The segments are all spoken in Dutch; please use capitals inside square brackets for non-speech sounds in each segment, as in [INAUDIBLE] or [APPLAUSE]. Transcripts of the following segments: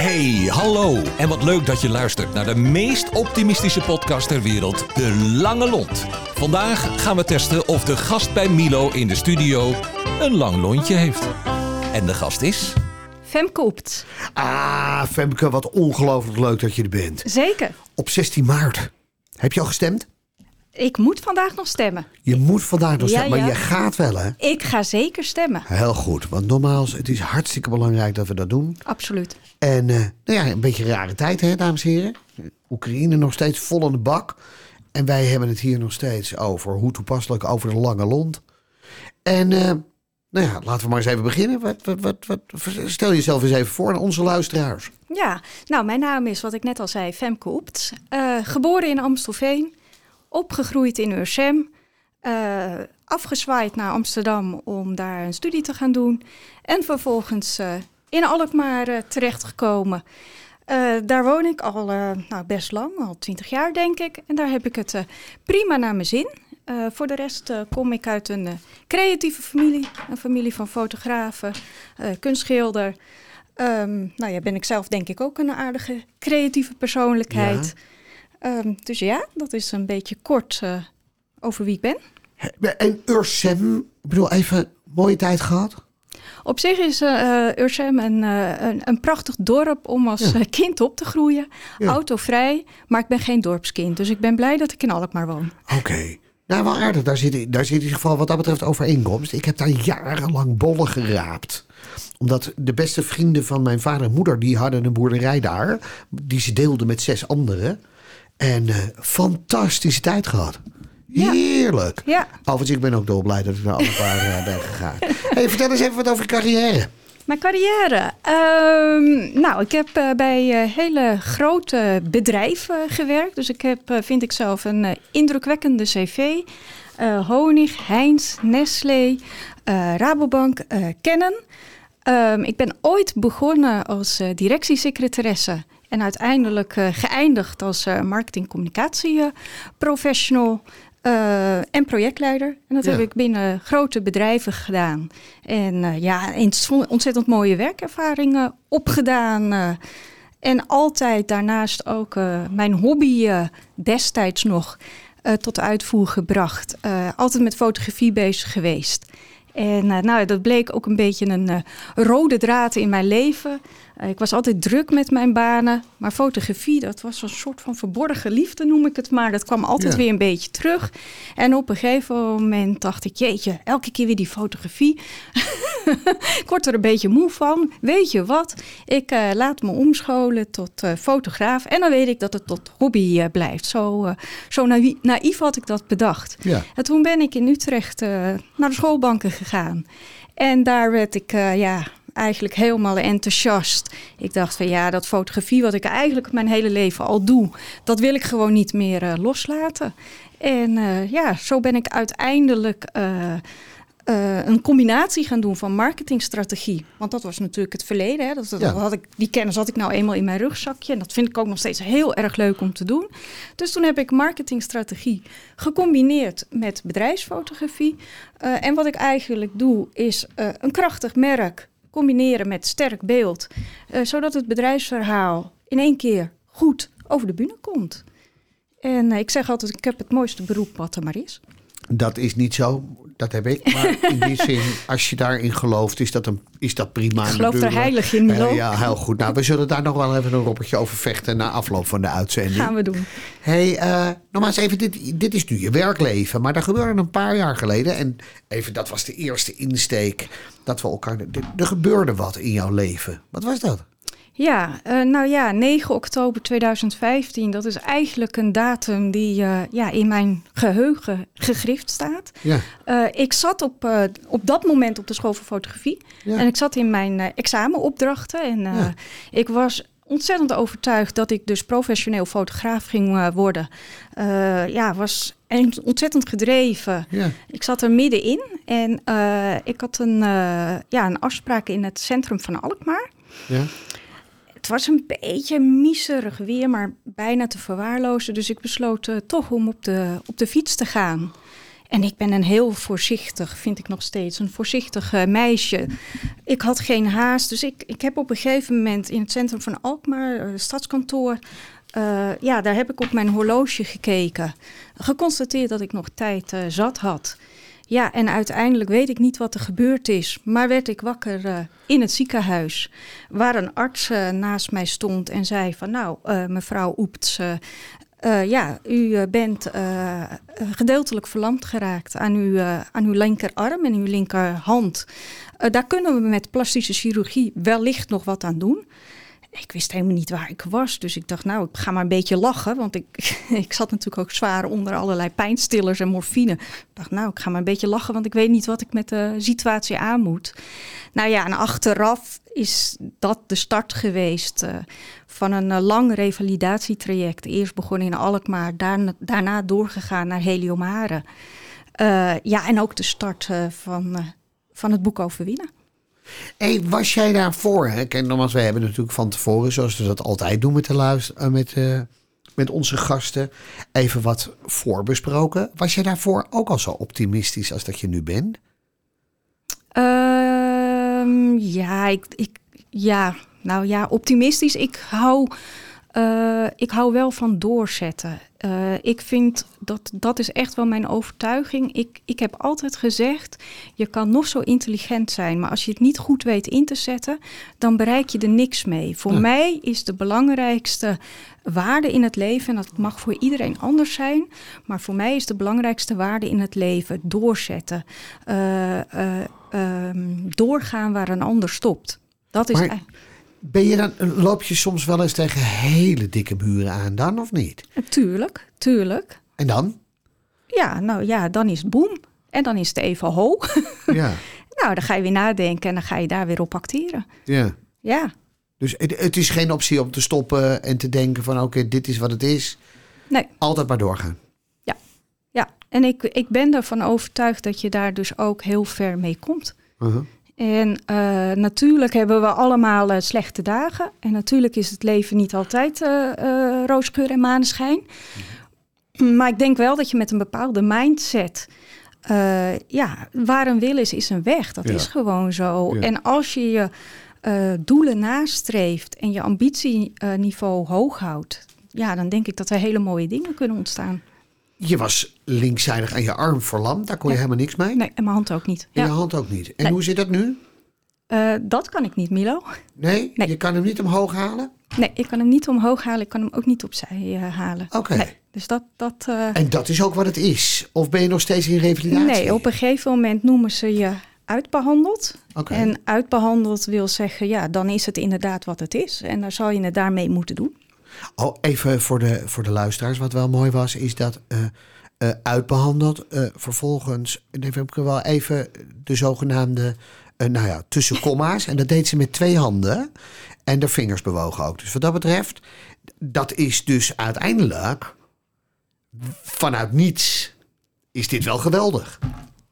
Hey, hallo. En wat leuk dat je luistert naar de meest optimistische podcast ter wereld, De Lange Lont. Vandaag gaan we testen of de gast bij Milo in de studio een lang lontje heeft. En de gast is... Femke Oept. Ah, Femke, wat ongelooflijk leuk dat je er bent. Zeker. Op 16 maart. Heb je al gestemd? Ik moet vandaag nog stemmen. Je moet vandaag nog Ja, stemmen, maar je gaat wel, hè? Ik ga zeker stemmen. Heel goed, want nogmaals, het is hartstikke belangrijk dat we dat doen. Absoluut. En eh, nou ja, een beetje rare tijd, hè, dames en heren. Oekraïne nog steeds vol aan de bak. En wij hebben het hier nog steeds over, hoe toepasselijk, over de lange lont. En eh, nou ja, laten we maar eens even beginnen. Wat, wat, wat, wat, stel jezelf eens even voor aan onze luisteraars. Ja, nou, mijn naam is, wat ik net al zei, Femke Oept. Eh, geboren in Amstelveen. Opgegroeid in Ursem. eh, afgezwaaid naar Amsterdam om daar een studie te gaan doen. En vervolgens eh, in Alkmaar eh, terechtgekomen. Daar woon ik al nou, best lang, al twintig jaar denk ik. En daar heb ik het prima naar mijn zin. Voor de rest kom ik uit een creatieve familie. Een familie van fotografen, kunstschilder. Ehm, nou ja, ben ik zelf denk ik ook een aardige creatieve persoonlijkheid. Ehm, dus ja, dat is een beetje kort eh, over wie ik ben. En Ursem, ik bedoel even, mooie tijd gehad? Op zich is eh, Ursem een, een, een prachtig dorp om als Ja. kind op te groeien. Ja. Autovrij, maar ik ben geen dorpskind. Dus ik ben blij dat ik in Alkmaar woon. Oké. Nou, wel aardig. Daar zit, daar zit in ieder geval wat dat betreft overeenkomst. Ik heb daar jarenlang bollen geraapt. Omdat de beste vrienden van mijn vader en moeder... die hadden een boerderij daar. Die ze deelden met zes anderen. En eh, fantastische tijd gehad. Ja. Heerlijk. Ja, Overigens, ik ben ook dolblij dat ik naar Alkmaar eh, ben gegaan. [LAUGHS] hey, vertel eens even wat over je carrière. Mijn carrière. Ehm, nou, ik heb eh, bij eh, hele grote bedrijven gewerkt. Dus ik heb, vind ik zelf, een indrukwekkende cv. Honig, Heinz, Nestlé, Rabobank, Canon. Ehm, ik ben ooit begonnen als directiesecretaresse. En uiteindelijk eh, geëindigd als eh marketing-communicatie-professional. eh, en projectleider. En dat Ja. heb ik binnen grote bedrijven gedaan. En eh, ja, ontzettend mooie werkervaringen opgedaan. en altijd daarnaast ook mijn hobby destijds nog tot uitvoer gebracht. Altijd met fotografie bezig geweest. En nou, dat bleek ook een beetje een rode draad in mijn leven. Eh, ik was altijd druk met mijn banen. Maar fotografie, dat was een soort van verborgen liefde, noem ik het maar. Dat kwam altijd Ja. weer een beetje terug. En op een gegeven moment dacht ik, jeetje, elke keer weer die fotografie. [LAUGHS] ik word er een beetje moe van. Weet je wat? Ik eh, laat me omscholen tot eh, fotograaf. En dan weet ik dat het tot hobby blijft. Zo, zo naïef, naïef had ik dat bedacht. Ja. En toen ben ik in Utrecht naar de schoolbanken gegaan. En daar werd ik ja, eigenlijk helemaal enthousiast. Ik dacht van ja, dat fotografie wat ik eigenlijk mijn hele leven al doe, dat wil ik gewoon niet meer eh, loslaten. En eh, ja, zo ben ik uiteindelijk eh, een combinatie gaan doen van marketingstrategie. Want dat was natuurlijk het verleden. Hè? Dat, dat Ja. had ik, die kennis had ik nou eenmaal in mijn rugzakje. En dat vind ik ook nog steeds heel erg leuk om te doen. Dus toen heb ik marketingstrategie gecombineerd met bedrijfsfotografie. En wat ik eigenlijk doe is een krachtig merk combineren met sterk beeld. eh, zodat het bedrijfsverhaal in één keer goed over de bühne komt. En eh, ik zeg altijd, ik heb het mooiste beroep wat er maar is. Dat is niet zo. Dat heb ik. Maar in die [LAUGHS] zin, als je daarin gelooft, is dat, een, is dat prima. Ik geloof er heilig in. Eh, ja, heel goed. Nou, we zullen daar nog wel even een robbertje over vechten na afloop van de uitzending. Gaan we doen. hey, eh nogmaals even, dit, dit is nu je werkleven. Maar dat gebeurde een paar jaar geleden. En even, dat was de eerste insteek dat we elkaar... Er gebeurde wat in jouw leven. Wat was dat? Ja, eh, nou ja, 9 oktober 2015, dat is eigenlijk een datum die eh, ja, in mijn geheugen gegrift staat. Ja. Eh, ik zat op, op dat moment op de school voor fotografie Ja. en ik zat in mijn examenopdrachten en Ja. ik was ontzettend overtuigd dat ik dus professioneel fotograaf ging worden. Ja, was en ontzettend gedreven. Ja. Ik zat er middenin en ik had een, ja, een afspraak in het centrum van Alkmaar. Ja. Het was een beetje miserig weer, maar bijna te verwaarlozen. Dus ik besloot eh, toch om op de, op de fiets te gaan. En ik ben een heel voorzichtig, vind ik nog steeds, een voorzichtig eh, meisje. Ik had geen haast, dus ik, ik heb op een gegeven moment in het centrum van Alkmaar, uh, stadskantoor, ja, daar heb ik op mijn horloge gekeken. Geconstateerd dat ik nog tijd zat had. Ja, en uiteindelijk weet ik niet wat er gebeurd is. Maar werd ik wakker uh, in het ziekenhuis. Waar een arts uh, naast mij stond en zei van nou, uh, mevrouw Oepts. ja, u bent gedeeltelijk verlamd geraakt aan uw, aan uw linkerarm en uw linkerhand. daar kunnen we met plastische chirurgie wellicht nog wat aan doen. Ik wist helemaal niet waar ik was. Dus ik dacht, nou, ik ga maar een beetje lachen. Want ik, [LAUGHS] ik zat natuurlijk ook zwaar onder allerlei pijnstillers en morfine. Ik dacht, nou, ik ga maar een beetje lachen, want ik weet niet wat ik met de situatie aan moet. Nou ja, en achteraf is dat de start geweest uh, van een uh, lang revalidatietraject. Eerst begonnen in Alkmaar, daarna, daarna doorgegaan naar Heliomare. Uh, ja, en ook de start van, van het boek Overwinnen. Was jij daarvoor? Hè? Kijk, nogmaals, wij hebben natuurlijk van tevoren, zoals we dat altijd doen met, de luister, met, uh, met onze gasten, even wat voorbesproken. Was jij daarvoor ook al zo optimistisch als dat je nu bent? Uh, ja, ik, ik, ja, nou ja, optimistisch. Ik hou, uh, ik hou wel van doorzetten. Uh, ik vind dat dat is echt wel mijn overtuiging. Ik, ik heb altijd gezegd: je kan nog zo intelligent zijn, maar als je het niet goed weet in te zetten, dan bereik je er niks mee. Voor ja. mij is de belangrijkste waarde in het leven, en dat mag voor iedereen anders zijn, maar voor mij is de belangrijkste waarde in het leven doorzetten, uh, uh, um, doorgaan waar een ander stopt. Dat is maar... Ben je dan, loop je soms wel eens tegen hele dikke muren aan dan of niet? Tuurlijk, tuurlijk. En dan? Ja, nou ja, dan is het boem. En dan is het even ho. [LAUGHS] Ja. nou, dan ga je weer nadenken en dan ga je daar weer op acteren. Ja. Ja. Dus het, het is geen optie om te stoppen en te denken van oké, dit is wat het is. Nee. Altijd maar doorgaan. Ja, ja. En ik, ik ben ervan overtuigd dat je daar dus ook heel ver mee komt. Uh -huh. En uh, natuurlijk hebben we allemaal uh, slechte dagen. En natuurlijk is het leven niet altijd uh, roosgeur en maneschijn. -hmm. Maar ik denk wel dat je met een bepaalde mindset. ja, waar een wil is, is een weg. Dat Ja. is gewoon zo. Ja. En als je je doelen nastreeft en je ambitieniveau hoog houdt. Ja, dan denk ik dat er hele mooie dingen kunnen ontstaan. Je was linkszijdig aan je arm verlamd. Daar kon je helemaal niks mee. Nee, en mijn hand ook niet. En Ja. je hand ook niet. En Nee. hoe zit dat nu? Eh, dat kan ik niet, Milo. Nee? Nee. Je kan hem niet omhoog halen? Nee, ik kan hem niet omhoog halen. Ik kan hem ook niet opzij eh, halen. Oké. Nee, dus dat... dat eh, En dat is ook wat het is? Of ben je nog steeds in revalidatie? nee, op een gegeven moment noemen ze je uitbehandeld. Oké. En uitbehandeld wil zeggen, ja, dan is het inderdaad wat het is. En dan zal je het daarmee moeten doen. Oh, even voor de, voor de luisteraars. Wat wel mooi was, is dat eh, eh, uitbehandeld. eh, vervolgens heb ik wel even de zogenaamde, nou ja, tussen komma's. En dat deed ze met twee handen. En de vingers bewogen ook. Dus wat dat betreft, dat is dus uiteindelijk vanuit niets. Is dit wel geweldig?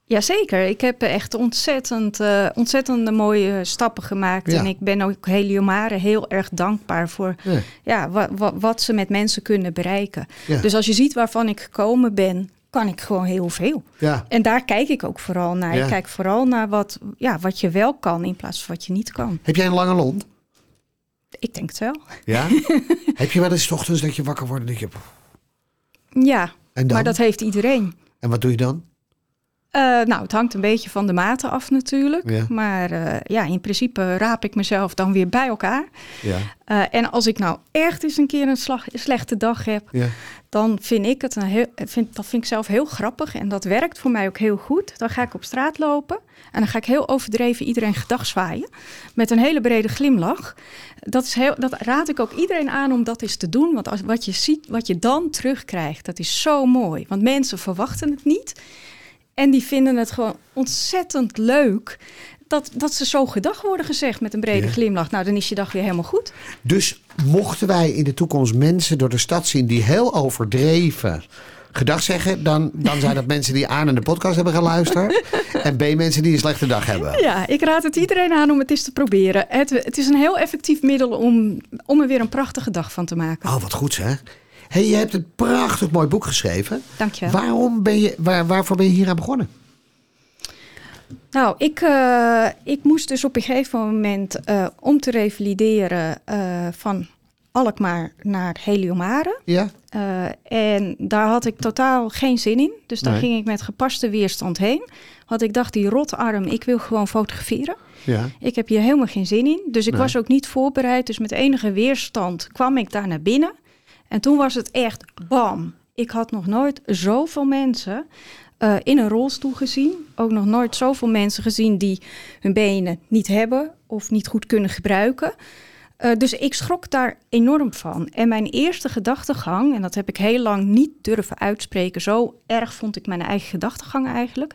Jazeker, ik heb echt ontzettend, eh, ontzettende mooie stappen gemaakt. Ja. En ik ben ook Heliomare heel erg dankbaar voor Ja. ja, wa- wa- wat ze met mensen kunnen bereiken. Ja. Dus als je ziet waarvan ik gekomen ben, kan ik gewoon heel veel. Ja. En daar kijk ik ook vooral naar. Ik kijk vooral naar wat, ja, wat je wel kan in plaats van wat je niet kan. Heb jij een lange lont? Ik denk het wel. Ja. [LAUGHS] heb je wel eens ochtends dat je wakker wordt en denk je... Ja, En dan? maar dat heeft iedereen. En wat doe je dan? Eh, nou, het hangt een beetje van de mate af natuurlijk. Ja. Maar eh, ja, in principe raap ik mezelf dan weer bij elkaar. Ja. Eh, en als ik nou echt eens een keer een, slag, een slechte dag heb, Ja. dan vind ik het een heel, vind, dat vind ik zelf heel grappig. En dat werkt voor mij ook heel goed. Dan ga ik op straat lopen en dan ga ik heel overdreven iedereen gedag zwaaien. Met een hele brede glimlach. Dat, is heel, dat raad ik ook iedereen aan om dat eens te doen. Want als, wat je ziet, wat je dan terugkrijgt, dat is zo mooi. Want mensen verwachten het niet. En die vinden het gewoon ontzettend leuk. Dat, dat ze zo gedag worden gezegd met een brede Ja. glimlach. Nou, dan is je dag weer helemaal goed. Dus mochten wij in de toekomst mensen door de stad zien die heel overdreven gedag zeggen, dan, dan zijn dat [LAUGHS] mensen die aan in de podcast hebben geluisterd. en B mensen die een slechte dag hebben. Ja, ik raad het iedereen aan om het eens te proberen. Het, het is een heel effectief middel om, om er weer een prachtige dag van te maken. Oh, wat goed zeg. Hey, je hebt een prachtig mooi boek geschreven. Dank je. Waarom ben je, waar, waarvoor ben je hier aan begonnen? Nou, ik, uh, ik moest dus op een gegeven moment uh, om te revalideren uh, van Alkmaar naar Heliomare. Ja. en daar had ik totaal geen zin in. Dus daar nee. ging ik met gepaste weerstand heen. Want ik dacht, die rotarm, ik wil gewoon fotograferen. Ja. Ik heb hier helemaal geen zin in. Dus ik nee. was ook niet voorbereid. Dus met enige weerstand kwam ik daar naar binnen. En toen was het echt bam. Ik had nog nooit zoveel mensen uh, in een rolstoel gezien. Ook nog nooit zoveel mensen gezien die hun benen niet hebben of niet goed kunnen gebruiken. Uh, dus ik schrok daar enorm van. En mijn eerste gedachtegang, en dat heb ik heel lang niet durven uitspreken, zo erg vond ik mijn eigen gedachtegang eigenlijk.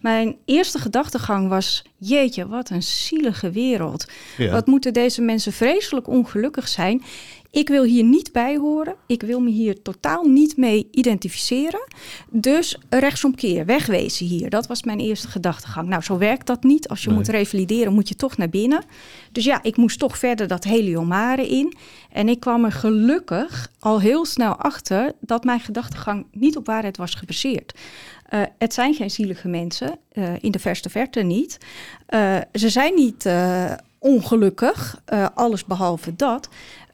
Mijn eerste gedachtegang was: jeetje, wat een zielige wereld. Ja. Wat moeten deze mensen vreselijk ongelukkig zijn. Ik wil hier niet bij horen. Ik wil me hier totaal niet mee identificeren. Dus rechtsomkeer, wegwezen hier. Dat was mijn eerste gedachtegang. Nou, zo werkt dat niet. Als je nee. moet revalideren, moet je toch naar binnen. Dus ja, ik moest toch verder dat heliomare in. En ik kwam er gelukkig al heel snel achter dat mijn gedachtegang niet op waarheid was gebaseerd. Uh, het zijn geen zielige mensen, uh, in de verste verte niet. Uh, ze zijn niet ongelukkig, alles behalve dat.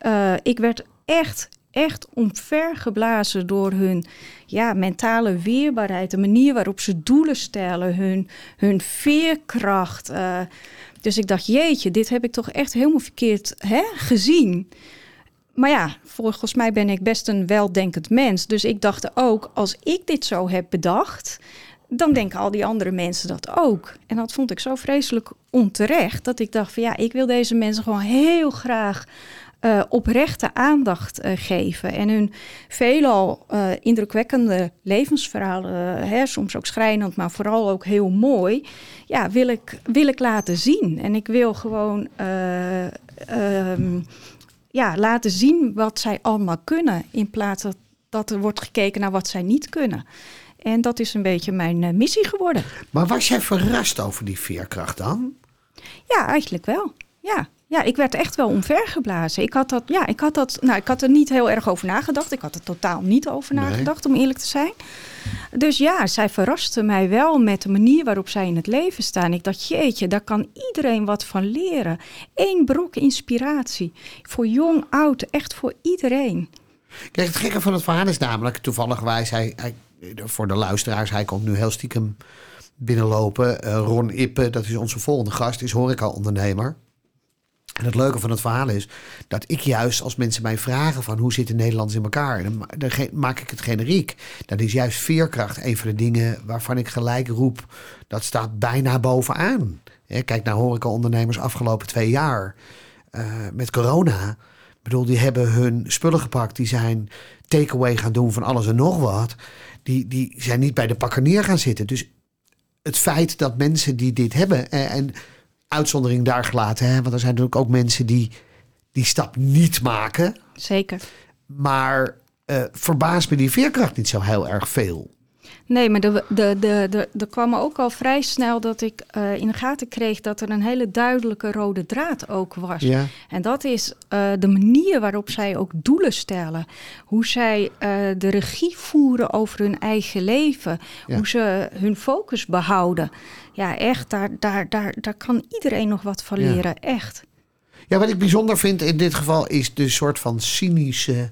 Uh, ik werd echt, echt omvergeblazen door hun ja, mentale weerbaarheid, de manier waarop ze doelen stellen, hun, hun veerkracht. Uh, dus ik dacht, jeetje, dit heb ik toch echt helemaal verkeerd hè, gezien. Maar ja, volgens mij ben ik best een weldenkend mens. Dus ik dacht ook, als ik dit zo heb bedacht, dan denken al die andere mensen dat ook. En dat vond ik zo vreselijk onterecht, dat ik dacht van ja, ik wil deze mensen gewoon heel graag uh, oprechte aandacht uh, geven. En hun veelal uh, indrukwekkende levensverhalen, soms ook schrijnend, maar vooral ook heel mooi, ja, wil ik, wil ik laten zien. En ik wil gewoon um, ja, laten zien wat zij allemaal kunnen, in plaats dat er wordt gekeken naar wat zij niet kunnen. En dat is een beetje mijn missie geworden. Maar was jij verrast over die veerkracht dan? Ja, eigenlijk wel. Ja, ja, ik werd echt wel omvergeblazen. Ik had, dat, ja, ik, had dat, nou, ik had er niet heel erg over nagedacht. Ik had er totaal niet over nee. nagedacht, om eerlijk te zijn. Dus ja, zij verraste mij wel met de manier waarop zij in het leven staan. Ik dacht, jeetje, daar kan iedereen wat van leren. Eén brok inspiratie. Voor jong, oud, echt voor iedereen. Kijk, het gekke van het verhaal is namelijk, toevallig wijs hij, hij voor de luisteraars, hij komt nu heel stiekem binnenlopen. Uh, Ron Ippe, dat is onze volgende gast, is horeca-ondernemer. En het leuke van het verhaal is dat ik juist als mensen mij vragen van hoe zitten Nederlanders in elkaar, dan, maak ik het generiek. Dan is juist veerkracht een van de dingen waarvan ik gelijk roep, dat staat bijna bovenaan. Kijk naar horecaondernemers afgelopen twee jaar uh, met corona. Ik bedoel, die hebben hun spullen gepakt, die zijn takeaway gaan doen van alles en nog wat. Die, die zijn niet bij de pakker neer gaan zitten. Dus het feit dat mensen die dit hebben en, en uitzondering daar gelaten. Hè? Want er zijn natuurlijk ook mensen die die stap niet maken. Zeker. Maar uh, verbaast me die veerkracht niet zo heel erg veel. Nee, maar er de, de, de, de, kwam ook al vrij snel dat ik uh, in de gaten kreeg dat er een hele duidelijke rode draad ook was. Ja. En dat is uh, de manier waarop zij ook doelen stellen. Hoe zij uh, de regie voeren over hun eigen leven. Ja. Hoe ze hun focus behouden. Ja, echt, daar, daar, daar, daar kan iedereen nog wat van leren. Ja. Echt. Ja, wat ik bijzonder vind in dit geval is de soort van cynische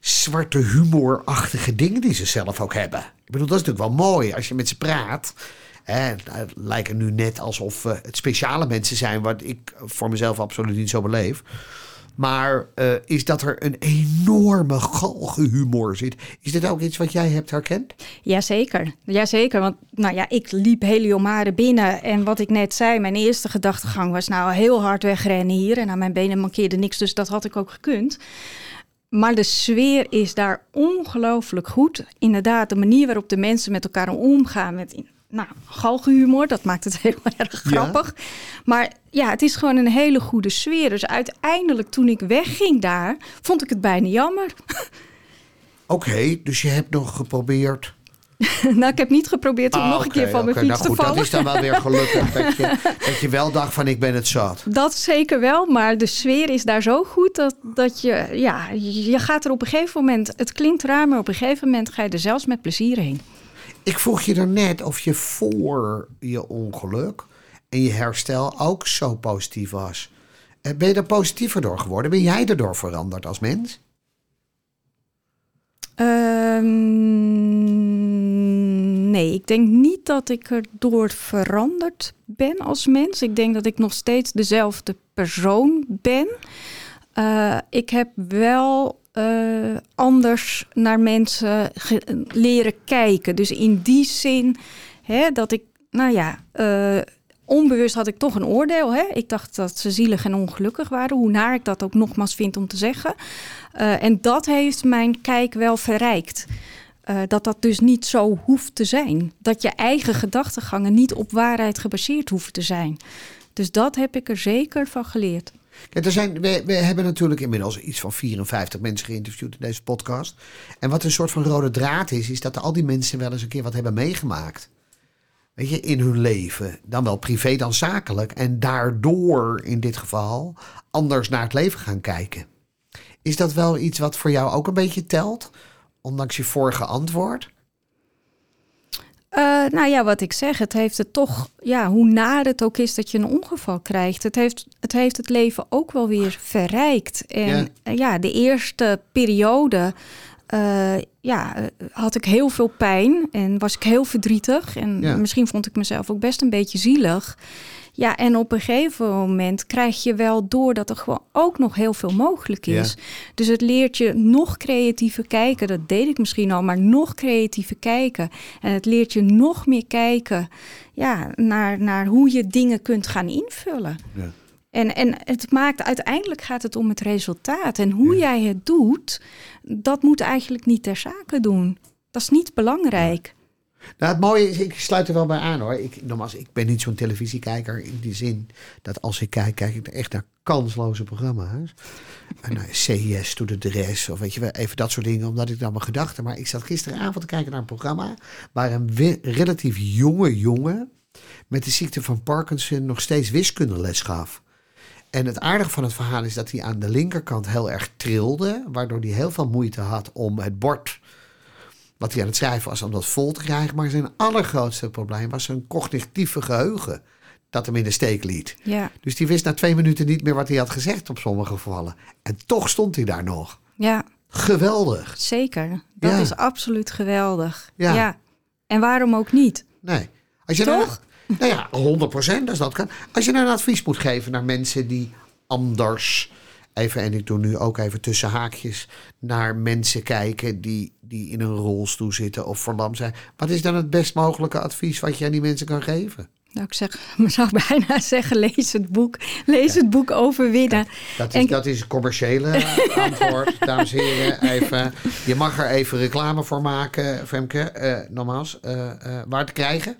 zwarte humorachtige dingen die ze zelf ook hebben. Ik bedoel, dat is natuurlijk wel mooi als je met ze praat. Het lijken nu net alsof uh, het speciale mensen zijn, wat ik voor mezelf absoluut niet zo beleef. Maar uh, is dat er een enorme galgenhumor zit. Is dit ook iets wat jij hebt herkend? Jazeker, jazeker. Want nou ja, ik liep Heliomare binnen. En wat ik net zei, mijn eerste gedachtegang was nou heel hard wegrennen hier. En aan mijn benen mankeerde niks, dus dat had ik ook gekund. Maar de sfeer is daar ongelooflijk goed. Inderdaad, de manier waarop de mensen met elkaar omgaan met nou, galgenhumor, dat maakt het [LAUGHS] heel erg grappig. Ja. Maar ja, het is gewoon een hele goede sfeer. Dus uiteindelijk toen ik wegging daar, vond ik het bijna jammer. [LAUGHS] Oké, okay, dus je hebt nog geprobeerd [LAUGHS] nou, ik heb niet geprobeerd om Ah, nog een keer van mijn fiets nou, goed, te vallen. Dat is dan wel weer [LAUGHS] gelukkig dat je, dat je wel dacht van ik ben het zat. Dat zeker wel, maar de sfeer is daar zo goed dat, dat je, ja, je gaat er op een gegeven moment, het klinkt raar, maar op een gegeven moment ga je er zelfs met plezier heen. Ik vroeg je daarnet of je voor je ongeluk en je herstel ook zo positief was. Eh, Ben je er positiever door geworden? Ben jij erdoor veranderd als mens? Ehm, nee, ik denk niet dat ik erdoor veranderd ben als mens. Ik denk dat ik nog steeds dezelfde persoon ben. Eh, ik heb wel eh, anders naar mensen leren kijken. Dus in die zin hè, dat ik, nou ja, eh, onbewust had ik toch een oordeel. Hè? Ik dacht dat ze zielig en ongelukkig waren, hoe naar ik dat ook nogmaals vind om te zeggen. En dat heeft mijn kijk wel verrijkt. Eh, dat dat dus niet zo hoeft te zijn. Dat je eigen gedachtegangen niet op waarheid gebaseerd hoeven te zijn. Dus dat heb ik er zeker van geleerd. Er zijn, we, we hebben natuurlijk inmiddels iets van 54 mensen geïnterviewd in deze podcast. En wat een soort van rode draad is, is dat al die mensen wel eens een keer wat hebben meegemaakt. Weet je, in hun leven. Dan wel privé, dan zakelijk. En daardoor in dit geval anders naar het leven gaan kijken. Is dat wel iets wat voor jou ook een beetje telt? Ondanks je vorige antwoord? Eh, nou ja, wat ik zeg, het heeft het toch, ja, hoe naar het ook is dat je een ongeval krijgt, het heeft het, heeft het leven ook wel weer verrijkt. En Ja. ja de eerste periode eh, ja, eh, had ik heel veel pijn en was ik heel verdrietig. En Ja. misschien vond ik mezelf ook best een beetje zielig. Ja, en op een gegeven moment krijg je wel door dat er gewoon ook nog heel veel mogelijk is. Dus het leert je nog creatiever kijken. Dat deed ik misschien al, maar nog creatiever kijken. En het leert je nog meer kijken ja, naar, naar hoe je dingen kunt gaan invullen. Ja. En, en het maakt uiteindelijk gaat het om het resultaat. En hoe jij het doet, dat moet eigenlijk niet ter zake doen. Dat is niet belangrijk. Nou, het mooie is, ik sluit er wel bij aan hoor. Ik, nogmaals, ik ben niet zo'n televisiekijker in die zin dat als ik kijk, kijk ik echt naar kansloze programma's. En CIS to the dress of weet je wel, even dat soort dingen, omdat ik dan mijn gedachten. Maar ik zat gisteravond te kijken naar een programma waar een relatief jonge jongen met de ziekte van Parkinson nog steeds wiskundeles gaf. En het aardige van het verhaal is dat hij aan de linkerkant heel erg trilde, waardoor hij heel veel moeite had om het bord wat hij aan het schrijven was om dat vol te krijgen. Maar zijn allergrootste probleem was zijn cognitieve geheugen. Dat hem in de steek liet. Ja, Dus die wist na twee minuten niet meer wat hij had gezegd op sommige gevallen. En toch stond hij daar nog. ja Geweldig. zeker. Dat Ja. is absoluut geweldig. Ja. Ja. En waarom ook niet? Nee. Als je Toch? Nou, nou ja, 100 procent als dat kan. Als je nou een advies moet geven naar mensen die anders... Even, en ik doe nu ook even tussen haakjes... naar mensen kijken die, die in een rolstoel zitten of verlamd zijn. Wat is dan het best mogelijke advies wat je aan die mensen kan geven? Nou, ik zeg, [LAUGHS] ik zou bijna zeggen, lees het boek. Lees het boek Overwinnen. Dat is, En- dat is het commerciële [LAUGHS] antwoord, dames en heren. Even, je mag er even reclame voor maken, Femke. Eh nogmaals, eh, eh, waar te krijgen?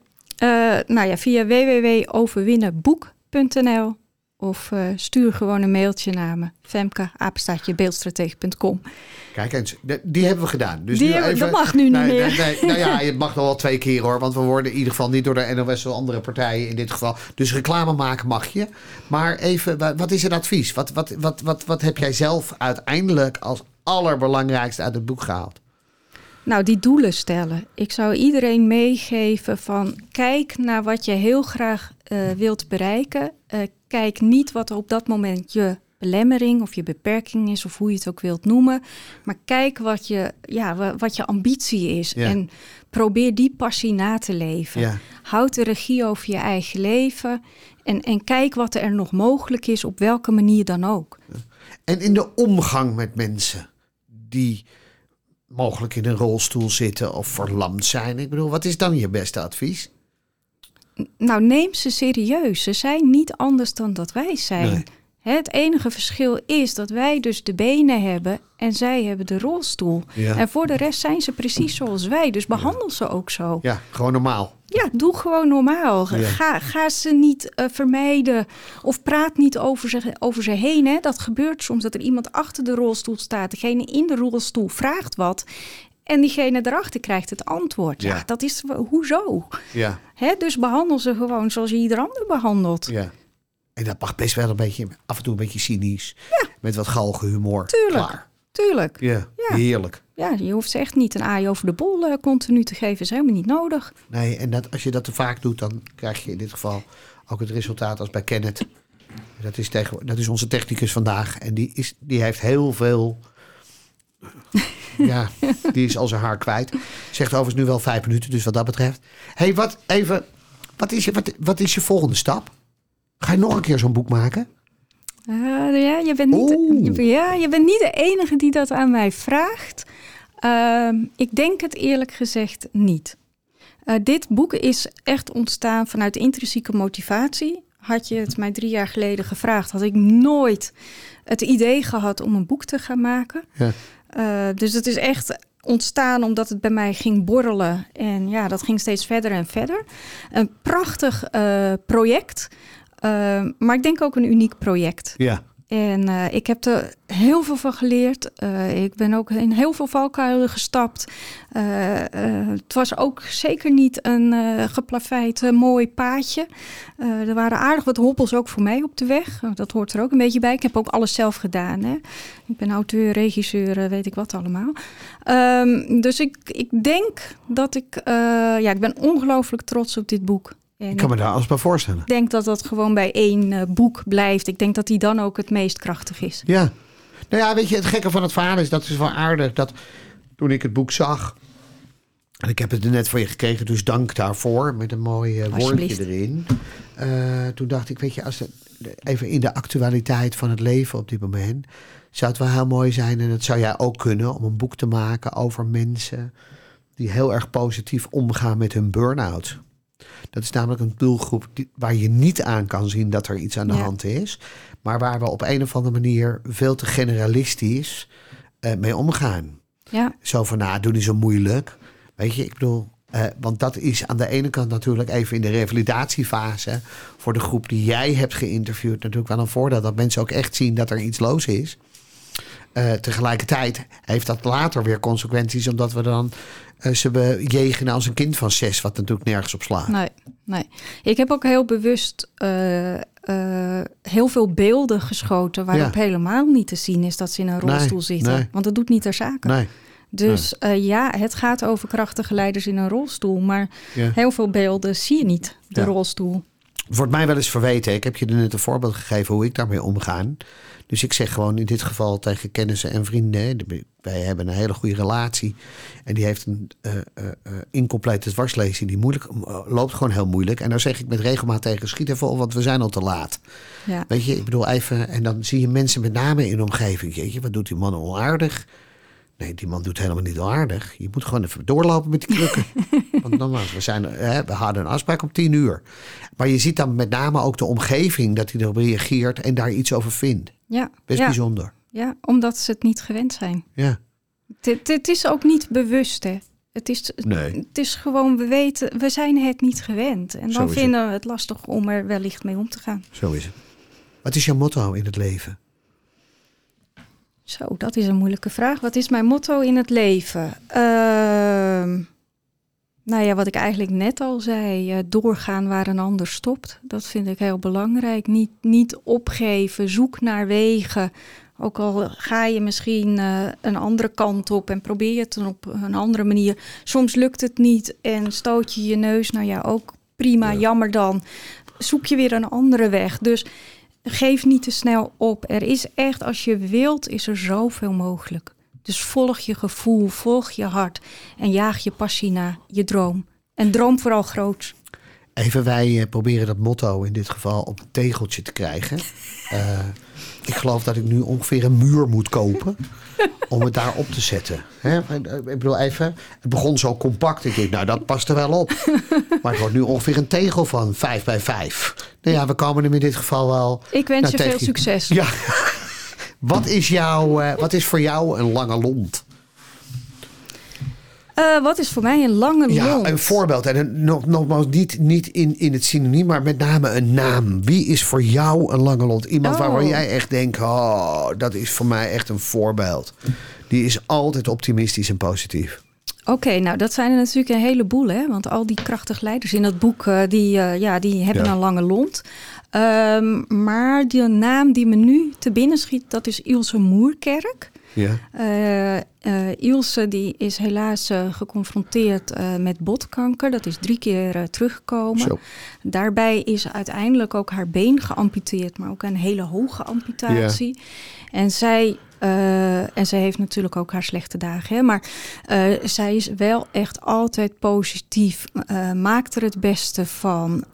Nou ja, via www.overwinnenboek.nl of eh, stuur gewoon een mailtje naar me. Femke, beeldstratege.com. Kijk eens, die hebben we gedaan. Dus Die nu hebben- even, dat mag nu niet nee, meer. Nee, nee, nou ja, [LAUGHS] het mag nog wel twee keer hoor. Want we worden in ieder geval niet door de NOS of andere partijen in dit geval. Dus reclame maken mag je. Maar even, wa- wat is het advies? Wat, wat, wat, wat, wat heb jij zelf uiteindelijk als allerbelangrijkste uit het boek gehaald? Nou, die doelen stellen. Ik zou iedereen meegeven van kijk naar wat je heel graag eh, wilt bereiken. Eh, kijk niet wat op dat moment je belemmering of je beperking is of hoe je het ook wilt noemen. Maar kijk wat je, ja, wa- wat je ambitie is Ja. en probeer die passie na te leven. Ja. Houd de regie over je eigen leven en, en kijk wat er nog mogelijk is op welke manier dan ook. En in de omgang met mensen die mogelijk in een rolstoel zitten of verlamd zijn. Ik bedoel, wat is dan je beste advies? Nou, neem ze serieus. Ze zijn niet anders dan dat wij zijn. Nee. Hè, Het enige verschil is dat wij dus de benen hebben en zij hebben de rolstoel. Ja. En voor de rest zijn ze precies zoals wij. Dus behandel ze ook zo. Ja, gewoon normaal. Ja, doe gewoon normaal. Ja. Ga, ga ze niet eh, vermijden of praat niet over ze, over ze heen. Hè. Dat gebeurt soms dat er iemand achter de rolstoel staat. Degene in de rolstoel vraagt wat. En diegene erachter krijgt het antwoord. Ja, Ja. dat is hoezo? Ja, Hè, dus behandel ze gewoon zoals je ieder ander behandelt. ja. En dat mag best wel een beetje, af en toe een beetje cynisch. Met wat galge humor. Tuurlijk. Klaar. Tuurlijk. Ja, Ja. heerlijk. Ja, je hoeft ze echt niet een aai over de bol eh, continu te geven. is helemaal niet nodig. Nee, en dat, als je dat te vaak doet, dan krijg je in dit geval ook het resultaat als bij Kenneth. Dat is, tegen, dat is onze technicus vandaag. En die, is, die heeft heel veel. Ja, die is al zijn haar kwijt. Zegt overigens nu wel vijf minuten, dus wat dat betreft. hey, wat even. Wat is, je, wat, wat is je volgende stap? Ga je nog een keer zo'n boek maken? Eh, ja, je bent niet, je, ja, je bent niet de enige die dat aan mij vraagt. Ehm, ik denk het eerlijk gezegd niet. Eh, dit boek is echt ontstaan vanuit intrinsieke motivatie. Had je het mij drie jaar geleden gevraagd, had ik nooit het idee gehad om een boek te gaan maken. Ja. Eh, dus het is echt ontstaan omdat het bij mij ging borrelen. En ja, dat ging steeds verder en verder. Een prachtig eh, project. Eh, maar ik denk ook een uniek project. Ja. En eh, ik heb er heel veel van geleerd. Eh, ik ben ook in heel veel valkuilen gestapt. Eh, het was ook zeker niet een geplaveid mooi paadje. Er waren aardig wat hobbels ook voor mij op de weg. Dat hoort er ook een beetje bij. Ik heb ook alles zelf gedaan. Hè. Ik ben auteur, regisseur, weet ik wat allemaal. Ehm, dus ik, ik denk dat ik... ja, ik ben ongelooflijk trots op dit boek. En Ik kan me daar alles bij voorstellen. ik denk dat dat gewoon bij één eh, boek blijft. Ik denk dat die dan ook het meest krachtig is. Ja. Nou ja, weet je, het gekke van het verhaal is, dat is wel aardig, dat toen ik het boek zag, en ik heb het er net voor je gekregen, dus dank daarvoor, met een mooi eh, woordje erin. Eh, toen dacht ik, weet je, als het, even in de actualiteit van het leven op dit moment, zou het wel heel mooi zijn, en dat zou jij ook kunnen, om een boek te maken over mensen die heel erg positief omgaan met hun burn-out. Dat is namelijk een doelgroep die, waar je niet aan kan zien dat er iets aan de Ja. hand is. Maar waar we op een of andere manier veel te generalistisch eh, mee omgaan. Ja, Zo van, nou, doe niet zo moeilijk. Weet je, ik bedoel... eh, want dat is aan de ene kant natuurlijk even in de revalidatiefase... voor de groep die jij hebt geïnterviewd natuurlijk wel een voordeel. Dat mensen ook echt zien dat er iets los is. Eh, tegelijkertijd heeft dat later weer consequenties... omdat we dan eh, ze bejegenen als een kind van zes... wat natuurlijk nergens op slaat. nee, nee. Ik heb ook heel bewust eh, heel veel beelden geschoten... waarop helemaal niet te zien is dat ze in een Nee, rolstoel zitten. nee. Want dat doet niet ter zake. Nee, Dus ja, het gaat over krachtige leiders in een rolstoel. Maar Ja. heel veel beelden zie je niet, de Ja. rolstoel. wordt mij wel eens verweten. Ik heb je er net een voorbeeld gegeven hoe ik daarmee omga. Dus ik zeg gewoon in dit geval tegen kennissen en vrienden. hè, Wij hebben een hele goede relatie. En die heeft een eh, eh, eh, incomplete dwarslezing. Die moeilijk, loopt gewoon heel moeilijk. En dan zeg ik met regelmaat tegen schiet even op, want we zijn al te laat. Ja. Weet je, ik bedoel even. En dan zie je mensen met name in de omgeving. Jeetje, wat doet die man onaardig? Nee, die man doet helemaal niet onaardig. Je moet gewoon even doorlopen met die krukken. [LAUGHS] Want nogmaals, we, zijn, hè, we hadden een afspraak om tien uur. Maar je ziet dan met name ook de omgeving dat hij erop reageert en daar iets over vindt. Ja, Best ja, bijzonder. ja, omdat ze het niet gewend zijn. Ja. Het, is ook niet bewust, hè. Het is, Nee. het is gewoon, we weten, we zijn het niet gewend. En dan het. vinden we het lastig om er wellicht mee om te gaan. Zo is het. Wat is jouw motto in het leven? Zo, dat is een moeilijke vraag. Wat is mijn motto in het leven? Ehm, nou ja, wat ik eigenlijk net al zei, eh, doorgaan waar een ander stopt. Dat vind ik heel belangrijk. Niet, niet opgeven, zoek naar wegen. Ook al ga je misschien eh, een andere kant op en probeer je het op een andere manier. Soms lukt het niet en stoot je je neus. Nou ja, ook prima, Ja. jammer dan. Zoek je weer een andere weg. Dus geef niet te snel op. Er is echt, als je wilt, is er zoveel mogelijk. Dus volg je gevoel, volg je hart en jaag je passie na, je droom. En droom vooral groot. Even, wij eh, proberen dat motto in dit geval op een tegeltje te krijgen. [LAUGHS] ik geloof dat ik nu ongeveer een muur moet kopen [LAUGHS] om het daar op te zetten. Hè? Ik bedoel even, het begon zo compact. Ik denk, nou dat past er wel op. [LAUGHS] Maar het wordt nu ongeveer een tegel van 5 bij 5. Nou ja, we komen hem in dit geval wel... Ik wens Nou, je veel succes. Ja. [LAUGHS] Wat is, jouw, eh, wat is voor jou een lange lont? Eh, wat is voor mij een lange Ja, lont? een voorbeeld. En nog, nogmaals, niet, niet in, in het synoniem, maar met name een naam. Wie is voor jou een lange lont? Iemand Oh. waarvan jij echt denkt, oh, dat is voor mij echt een voorbeeld. Die is altijd optimistisch en positief. Oké, nou dat zijn er natuurlijk een heleboel, hè? Want al die krachtige leiders in dat boek, uh, die, uh, ja, die hebben Ja. een lange lont. Um, maar de naam die me nu te binnen schiet, dat is Ilse Moerkerk. Ja. Uh, Ilse die is helaas geconfronteerd met botkanker. Dat is drie keer teruggekomen. Zo. Daarbij is uiteindelijk ook haar been geamputeerd, maar ook een hele hoge amputatie. Ja. En zij uh, en zij heeft natuurlijk ook haar slechte dagen. Hè? Maar uh, zij is wel echt altijd positief. Uh, maakt er het beste van.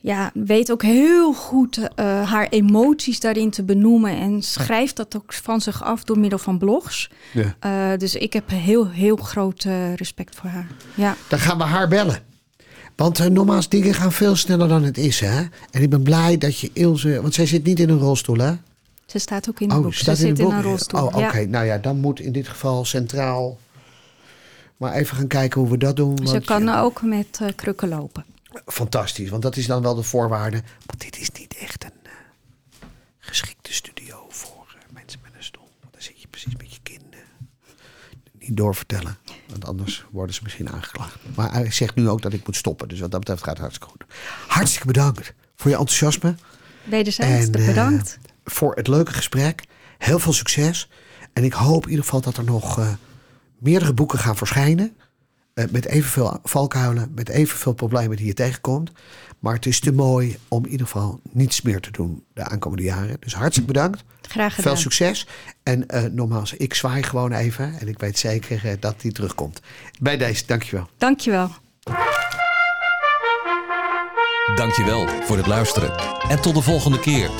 Ja, weet ook heel goed haar emoties daarin te benoemen. En schrijft dat ook van zich af door middel van blogs. Ja. dus ik heb heel, heel groot respect voor haar. Ja. Dan gaan we haar bellen. Want uh, nogmaals, dingen gaan veel sneller dan het is. Hè? En ik ben blij dat je Ilse... Want zij zit niet in een rolstoel, hè? Ze staat ook in een oh, boek. Staat Ze in zit een in een rolstoel. Oh, oké. Okay. Nou ja, dan moet in dit geval centraal... Maar even gaan kijken hoe we dat doen. Ze want, kan ja, ook met uh, krukken lopen. Fantastisch, want dat is dan wel de voorwaarde. Want dit is niet echt een uh, geschikte studio voor uh, mensen met een stoel. Want dan zit je precies met je kin niet doorvertellen. Want anders worden ze misschien aangeklaagd. Maar hij zegt nu ook dat ik moet stoppen. Dus wat dat betreft gaat het hartstikke goed. Hartstikke bedankt voor je enthousiasme. Wederzijds, en, bedankt. Uh, voor het leuke gesprek. Heel veel succes. En ik hoop in ieder geval dat er nog meerdere boeken gaan verschijnen. Uh, met evenveel valkuilen, met evenveel problemen die je tegenkomt. Maar het is te mooi om in ieder geval niets meer te doen de aankomende jaren. Dus hartstikke bedankt. Graag gedaan. Veel succes. En uh, nogmaals, ik zwaai gewoon even. En ik weet zeker uh, dat die terugkomt. Bij deze, dankjewel. Dankjewel. Dankjewel voor het luisteren. En tot de volgende keer,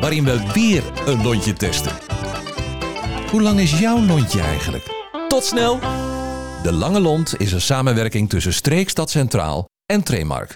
waarin we weer een lontje testen. Hoe lang is jouw lontje eigenlijk? Tot snel! De Lange Lont is een samenwerking tussen Streekstad Centraal en Tremark.